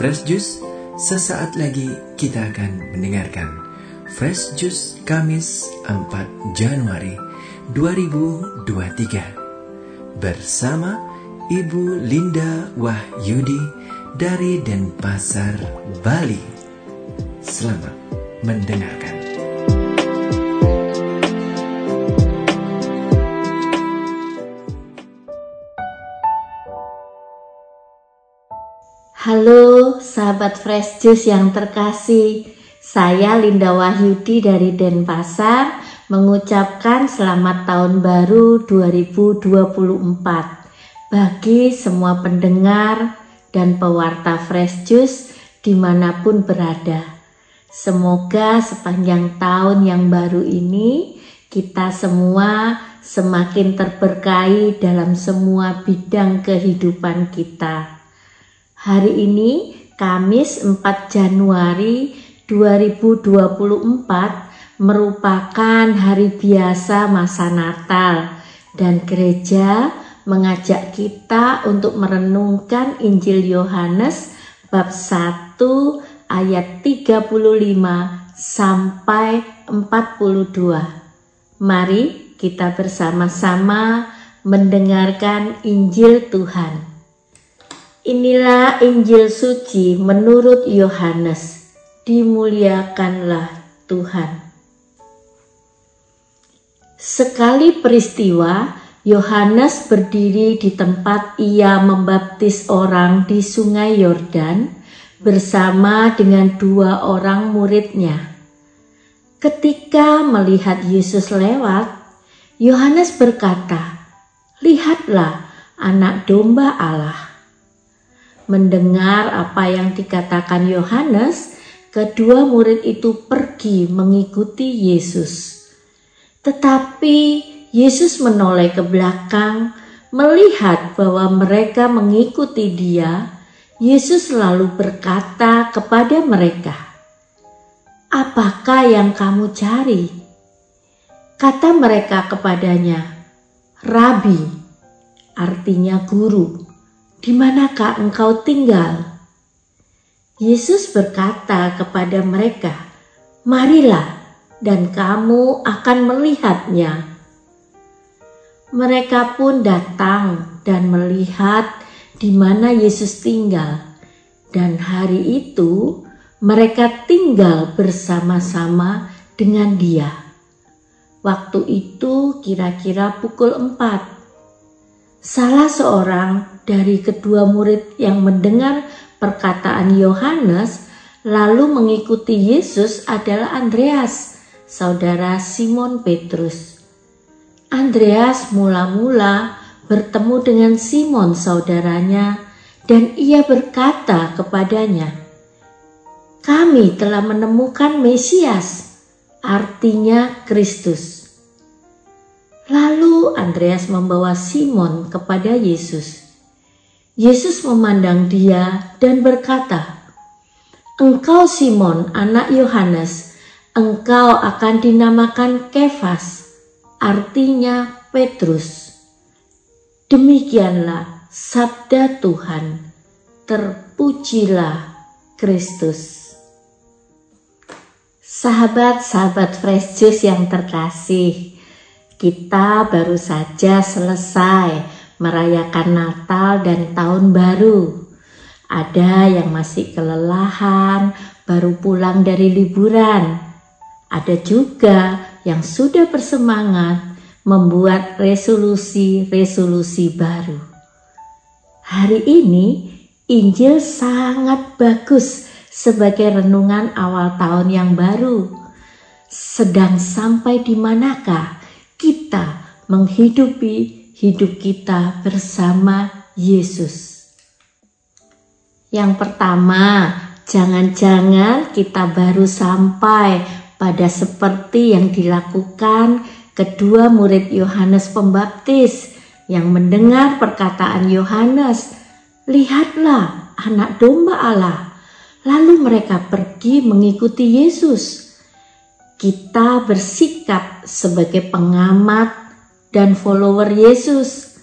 Fresh Juice, sesaat lagi kita akan mendengarkan Fresh Juice Kamis 4 Januari 2023 bersama Ibu Linda Wahyudi dari Denpasar, Bali. Selamat mendengarkan. Halo sahabat Fresh Juice yang terkasih, saya Linda Wahyudi dari Denpasar mengucapkan selamat tahun baru 2024 bagi semua pendengar dan pewarta Fresh Juice di mana pun berada. Semoga sepanjang tahun yang baru ini kita semua semakin terberkahi dalam semua bidang kehidupan kita. Hari ini Kamis 4 Januari 2024 merupakan hari biasa masa Natal dan gereja mengajak kita untuk merenungkan Injil Yohanes bab 1 ayat 35 sampai 42. Mari kita bersama-sama mendengarkan Injil Tuhan. Inilah Injil suci menurut Yohanes. Dimuliakanlah Tuhan. Sekali peristiwa, Yohanes berdiri di tempat ia membaptis orang di Sungai Yordan bersama dengan dua orang muridnya. Ketika melihat Yesus lewat, Yohanes berkata, "Lihatlah, Anak Domba Allah." Mendengar apa yang dikatakan Yohanes, kedua murid itu pergi mengikuti Yesus. Tetapi Yesus menoleh ke belakang, melihat bahwa mereka mengikuti Dia. Yesus lalu berkata kepada mereka, "Apakah yang kamu cari?" Kata mereka kepadanya, "Rabi," artinya guru di manakah engkau tinggal? Yesus berkata kepada mereka, Marilah dan kamu akan melihatnya. Mereka pun datang dan melihat di mana Yesus tinggal. Dan hari itu mereka tinggal bersama-sama dengan dia. Waktu itu kira-kira pukul empat Salah seorang dari kedua murid yang mendengar perkataan Yohanes lalu mengikuti Yesus adalah Andreas, saudara Simon Petrus. Andreas mula-mula bertemu dengan Simon saudaranya dan ia berkata kepadanya, "Kami telah menemukan Mesias, artinya Kristus." Lalu Andreas membawa Simon kepada Yesus. Yesus memandang dia dan berkata, Engkau Simon anak Yohanes, engkau akan dinamakan Kefas, artinya Petrus. Demikianlah sabda Tuhan, terpujilah Kristus. Sahabat-sahabat Fresh Juice yang terkasih, kita baru saja selesai merayakan Natal dan Tahun Baru. Ada yang masih kelelahan, baru pulang dari liburan. Ada juga yang sudah bersemangat membuat resolusi-resolusi baru. Hari ini Injil sangat bagus sebagai renungan awal tahun yang baru. Sedang sampai di manakah kita menghidupi hidup kita bersama Yesus. Yang pertama, jangan-jangan kita baru sampai pada seperti yang dilakukan kedua murid Yohanes Pembaptis yang mendengar perkataan Yohanes, "Lihatlah, anak domba Allah." Lalu mereka pergi mengikuti Yesus kita bersikap sebagai pengamat dan follower Yesus,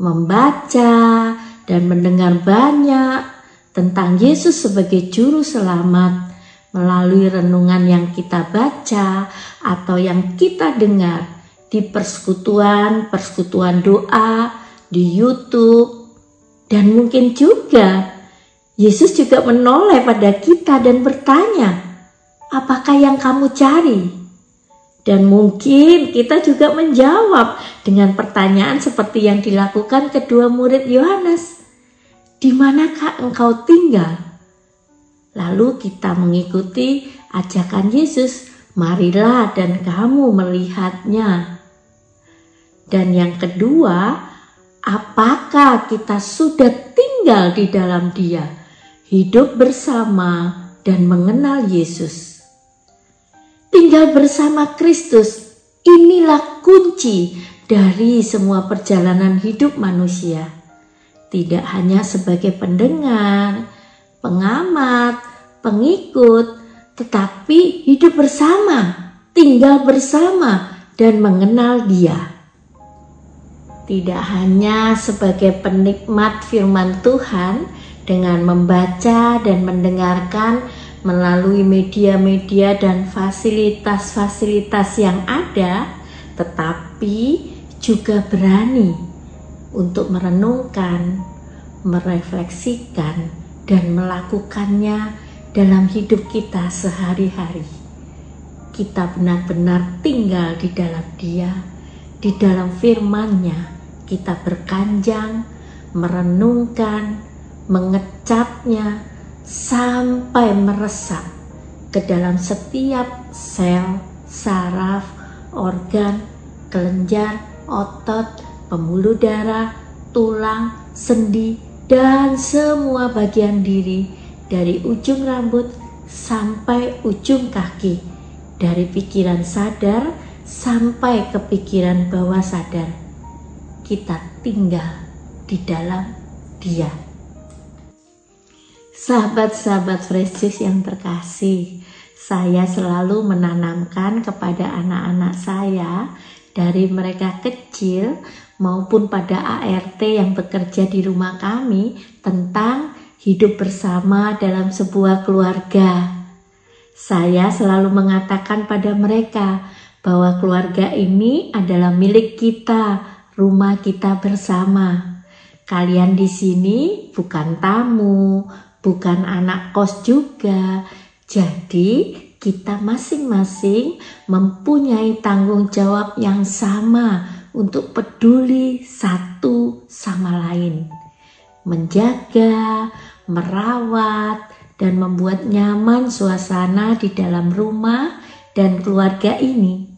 membaca dan mendengar banyak, tentang Yesus sebagai juru selamat melalui renungan yang kita baca atau yang kita dengar di persekutuan-persekutuan doa, di YouTube, dan mungkin juga Yesus juga menoleh pada kita dan bertanya, "Apakah yang kamu cari?" Dan mungkin kita juga menjawab dengan pertanyaan seperti yang dilakukan kedua murid Yohanes. Di manakah engkau tinggal? Lalu kita mengikuti ajakan Yesus, marilah dan kamu melihatnya. Dan yang kedua, apakah kita sudah tinggal di dalam Dia, hidup bersama dan mengenal Yesus? Tinggal bersama Kristus, inilah kunci dari semua perjalanan hidup manusia tidak hanya sebagai pendengar, pengamat, pengikut, tetapi hidup bersama, tinggal bersama, dan mengenal Dia. Tidak hanya sebagai penikmat firman Tuhan dengan membaca dan mendengarkan melalui media-media dan fasilitas-fasilitas yang ada, tetapi juga berani untuk merenungkan, merefleksikan, dan melakukannya dalam hidup kita sehari-hari. Kita benar-benar tinggal di dalam Dia, di dalam firman-Nya. Kita berkanjang, merenungkan, mengecapnya sampai meresap ke dalam setiap sel, saraf, organ, kelenjar, otot, pembuluh darah, tulang, sendi, dan semua bagian diri dari ujung rambut sampai ujung kaki, dari pikiran sadar sampai ke pikiran bawah sadar. Kita tinggal di dalam Dia. Sahabat-sahabat Fresh yang terkasih, saya selalu menanamkan kepada anak-anak saya dari mereka kecil maupun pada ART yang bekerja di rumah kami tentang hidup bersama dalam sebuah keluarga. Saya selalu mengatakan pada mereka bahwa keluarga ini adalah milik kita, rumah kita bersama. Kalian di sini bukan tamu, bukan anak kos juga. Jadi, kita masing-masing mempunyai tanggung jawab yang sama untuk peduli satu sama lain, menjaga, merawat, dan membuat nyaman suasana di dalam rumah dan keluarga ini.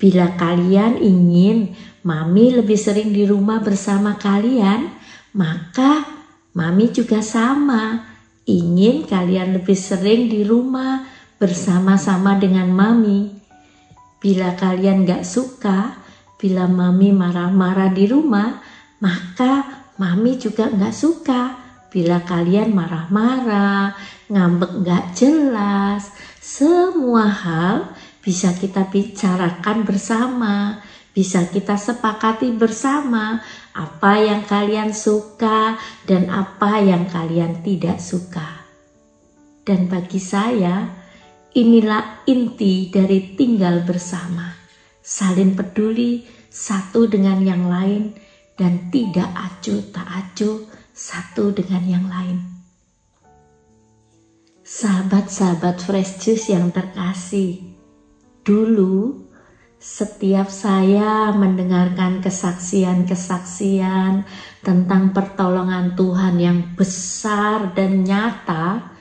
Bila kalian ingin mami lebih sering di rumah bersama kalian, maka mami juga sama. Ingin kalian lebih sering di rumah bersama-sama dengan mami. Bila kalian gak suka, Bila mami marah-marah di rumah, maka mami juga nggak suka. Bila kalian marah-marah, ngambek nggak jelas, semua hal bisa kita bicarakan bersama, bisa kita sepakati bersama apa yang kalian suka dan apa yang kalian tidak suka. Dan bagi saya, inilah inti dari tinggal bersama saling peduli satu dengan yang lain dan tidak acuh tak acuh satu dengan yang lain. Sahabat-sahabat Fresh Juice yang terkasih, dulu setiap saya mendengarkan kesaksian-kesaksian tentang pertolongan Tuhan yang besar dan nyata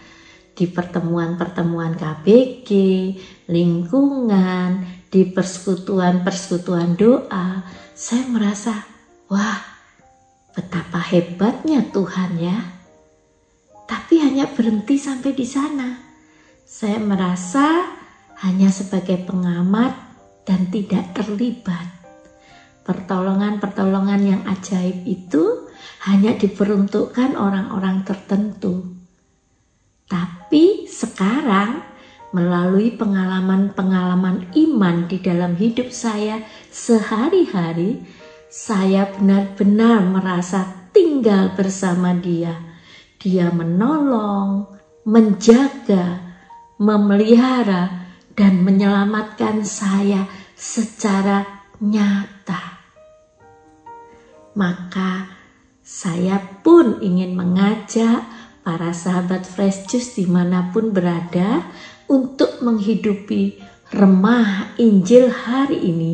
di pertemuan-pertemuan KBG, lingkungan, di persekutuan-persekutuan doa, saya merasa, wah, betapa hebatnya Tuhan ya. Tapi hanya berhenti sampai di sana. Saya merasa hanya sebagai pengamat dan tidak terlibat. Pertolongan-pertolongan yang ajaib itu hanya diperuntukkan orang-orang tertentu. Tapi sekarang melalui pengalaman-pengalaman iman di dalam hidup saya sehari-hari, saya benar-benar merasa tinggal bersama Dia Dia menolong, menjaga, memelihara, dan menyelamatkan saya secara nyata. Maka saya pun ingin mengajak para sahabat Fresh Juice di mana pun berada untuk menghidupi remah Injil hari ini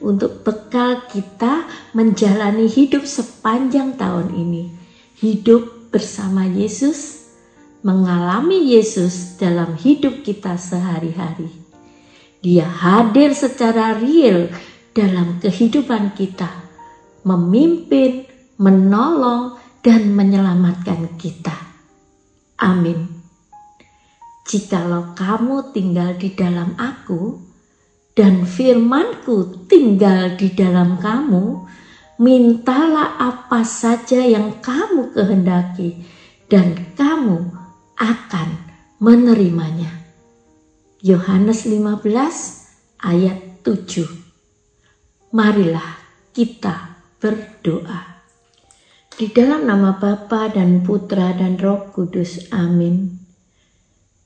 untuk bekal kita menjalani hidup sepanjang tahun ini. Hidup bersama Yesus, mengalami Yesus dalam hidup kita sehari-hari. Dia hadir secara real dalam kehidupan kita, memimpin, menolong, dan menyelamatkan kita. Amin. Jikalau kamu tinggal di dalam aku, dan firmanku tinggal di dalam kamu, mintalah apa saja yang kamu kehendaki, dan kamu akan menerimanya. Yohanes 15 ayat 7 Marilah kita berdoa. Di dalam nama Bapa dan Putra dan Roh Kudus. Amin.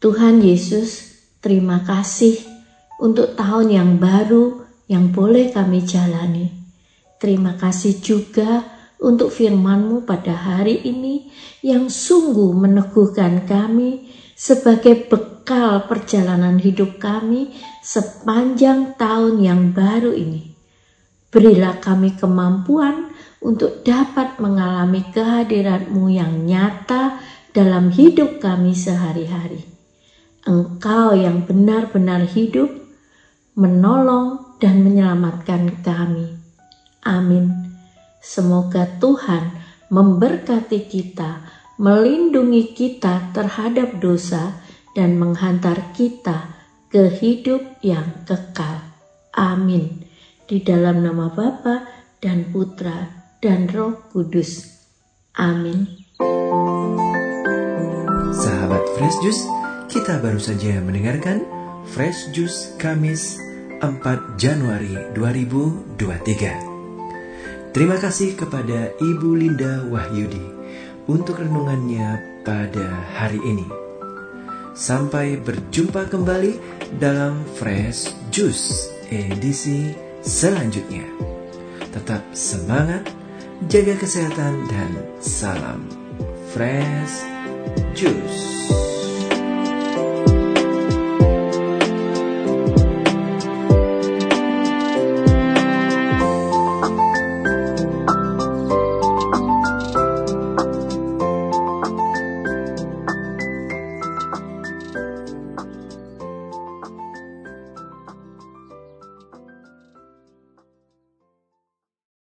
Tuhan Yesus, terima kasih untuk tahun yang baru yang boleh kami jalani. Terima kasih juga untuk firman-Mu pada hari ini yang sungguh meneguhkan kami sebagai bekal perjalanan hidup kami sepanjang tahun yang baru ini. Berilah kami kemampuan untuk dapat mengalami kehadiran-Mu yang nyata dalam hidup kami sehari-hari. Engkau yang benar-benar hidup menolong dan menyelamatkan kami. Amin. Semoga Tuhan memberkati kita, melindungi kita terhadap dosa, dan menghantar kita ke hidup yang kekal. Amin. Di dalam nama Bapa dan Putra dan Roh Kudus. Amin. Sahabat Fresh Juice, kita baru saja mendengarkan Fresh Juice Kamis 4 Januari 2023. Terima kasih kepada Ibu Linda Wahyudi untuk renungannya pada hari ini. Sampai berjumpa kembali dalam Fresh Juice edisi selanjutnya. Tetap semangat, jaga kesehatan dan salam Fresh Juice.